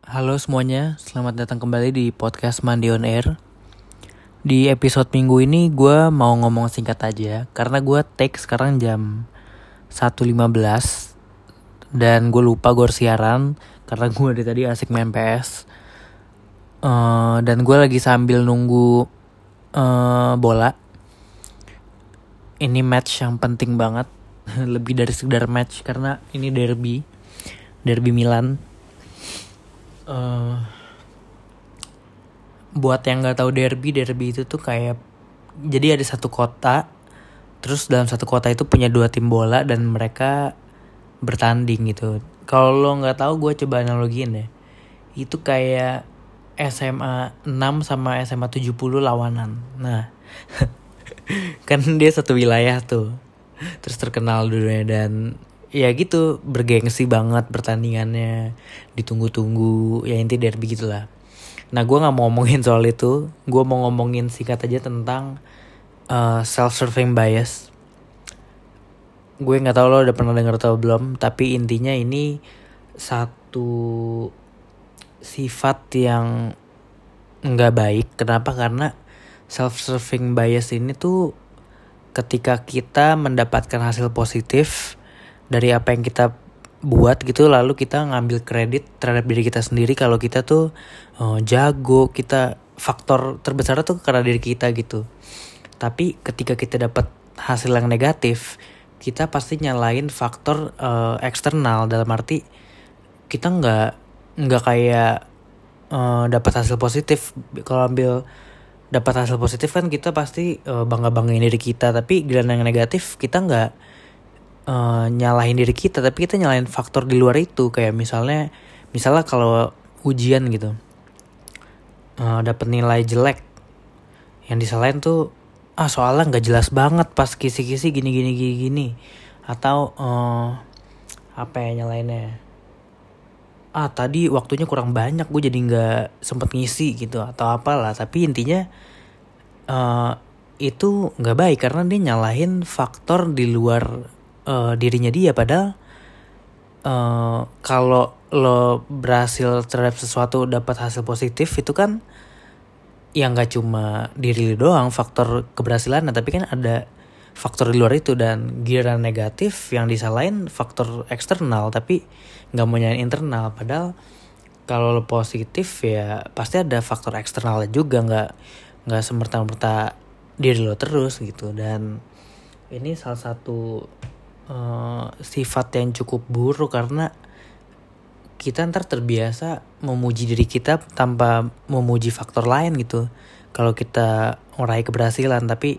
Halo semuanya, selamat datang kembali di podcast Mandi on Air. Di episode minggu ini gue mau ngomong singkat aja, karena gue take sekarang jam 1.15 dan gue lupa gue siaran karena gue dari tadi asik main PS. Uh, dan gue lagi sambil nunggu uh, bola. Ini match yang penting banget, lebih dari sekedar match karena ini derby, derby Milan uh, buat yang nggak tahu derby derby itu tuh kayak jadi ada satu kota terus dalam satu kota itu punya dua tim bola dan mereka bertanding gitu. Kalau lo nggak tahu gue coba analogiin ya itu kayak SMA 6 sama SMA 70 lawanan. Nah kan dia satu wilayah tuh terus terkenal dulunya dan ya gitu bergengsi banget pertandingannya ditunggu-tunggu ya inti derby gitulah. Nah gue nggak mau ngomongin soal itu gue mau ngomongin singkat aja tentang uh, eh, self serving bias. Gue nggak tahu lo udah pernah denger atau belum tapi intinya ini satu sifat yang nggak baik. Kenapa? Karena self serving bias ini tuh ketika kita mendapatkan hasil positif dari apa yang kita buat gitu lalu kita ngambil kredit terhadap diri kita sendiri. Kalau kita tuh oh, jago kita faktor terbesar tuh karena diri kita gitu. Tapi ketika kita dapat hasil yang negatif kita pasti nyalain faktor uh, eksternal. Dalam arti kita nggak nggak kayak uh, dapat hasil positif. Kalau ambil dapat hasil positif kan kita pasti uh, bangga banggain diri kita. Tapi giliran yang negatif kita nggak uh, nyalahin diri kita tapi kita nyalahin faktor di luar itu. Kayak misalnya misalnya kalau ujian gitu uh, dapat nilai jelek yang disalahin tuh ah soalnya nggak jelas banget pas kisi-kisi gini gini gini gini. Atau uh, apa ya nyalainnya? Ah tadi waktunya kurang banyak gue jadi nggak sempet ngisi gitu atau apalah. Tapi intinya uh, itu nggak baik karena dia nyalahin faktor di luar uh, dirinya dia. Padahal uh, kalau lo berhasil terhadap sesuatu dapat hasil positif itu kan yang nggak cuma diri lo doang faktor keberhasilan. Tapi kan ada faktor di luar itu dan giliran negatif yang disalahin faktor eksternal tapi nggak mau nyalain internal. Padahal kalau lo positif ya pasti ada faktor eksternalnya juga. Nggak nggak semerta-merta diri lo terus gitu. Dan ini salah satu uh, sifat yang cukup buruk karena kita ntar terbiasa memuji diri kita tanpa memuji faktor lain gitu. Kalau kita meraih keberhasilan tapi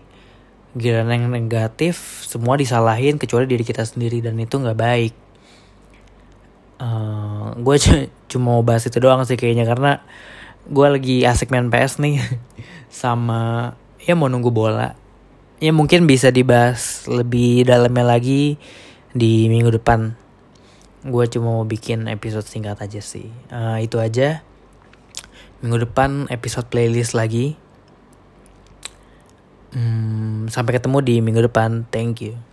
giliran yang negatif semua disalahin kecuali diri kita sendiri dan itu nggak baik. Uh, eh, gue cuma mau bahas itu doang sih kayaknya karena gue lagi asik main PS nih sama ya mau nunggu bola ya mungkin bisa dibahas lebih dalamnya lagi di minggu depan. Gue cuma mau bikin episode singkat aja sih. Uh, itu aja. Minggu depan episode playlist lagi. Hmm, sampai ketemu di minggu depan. Thank you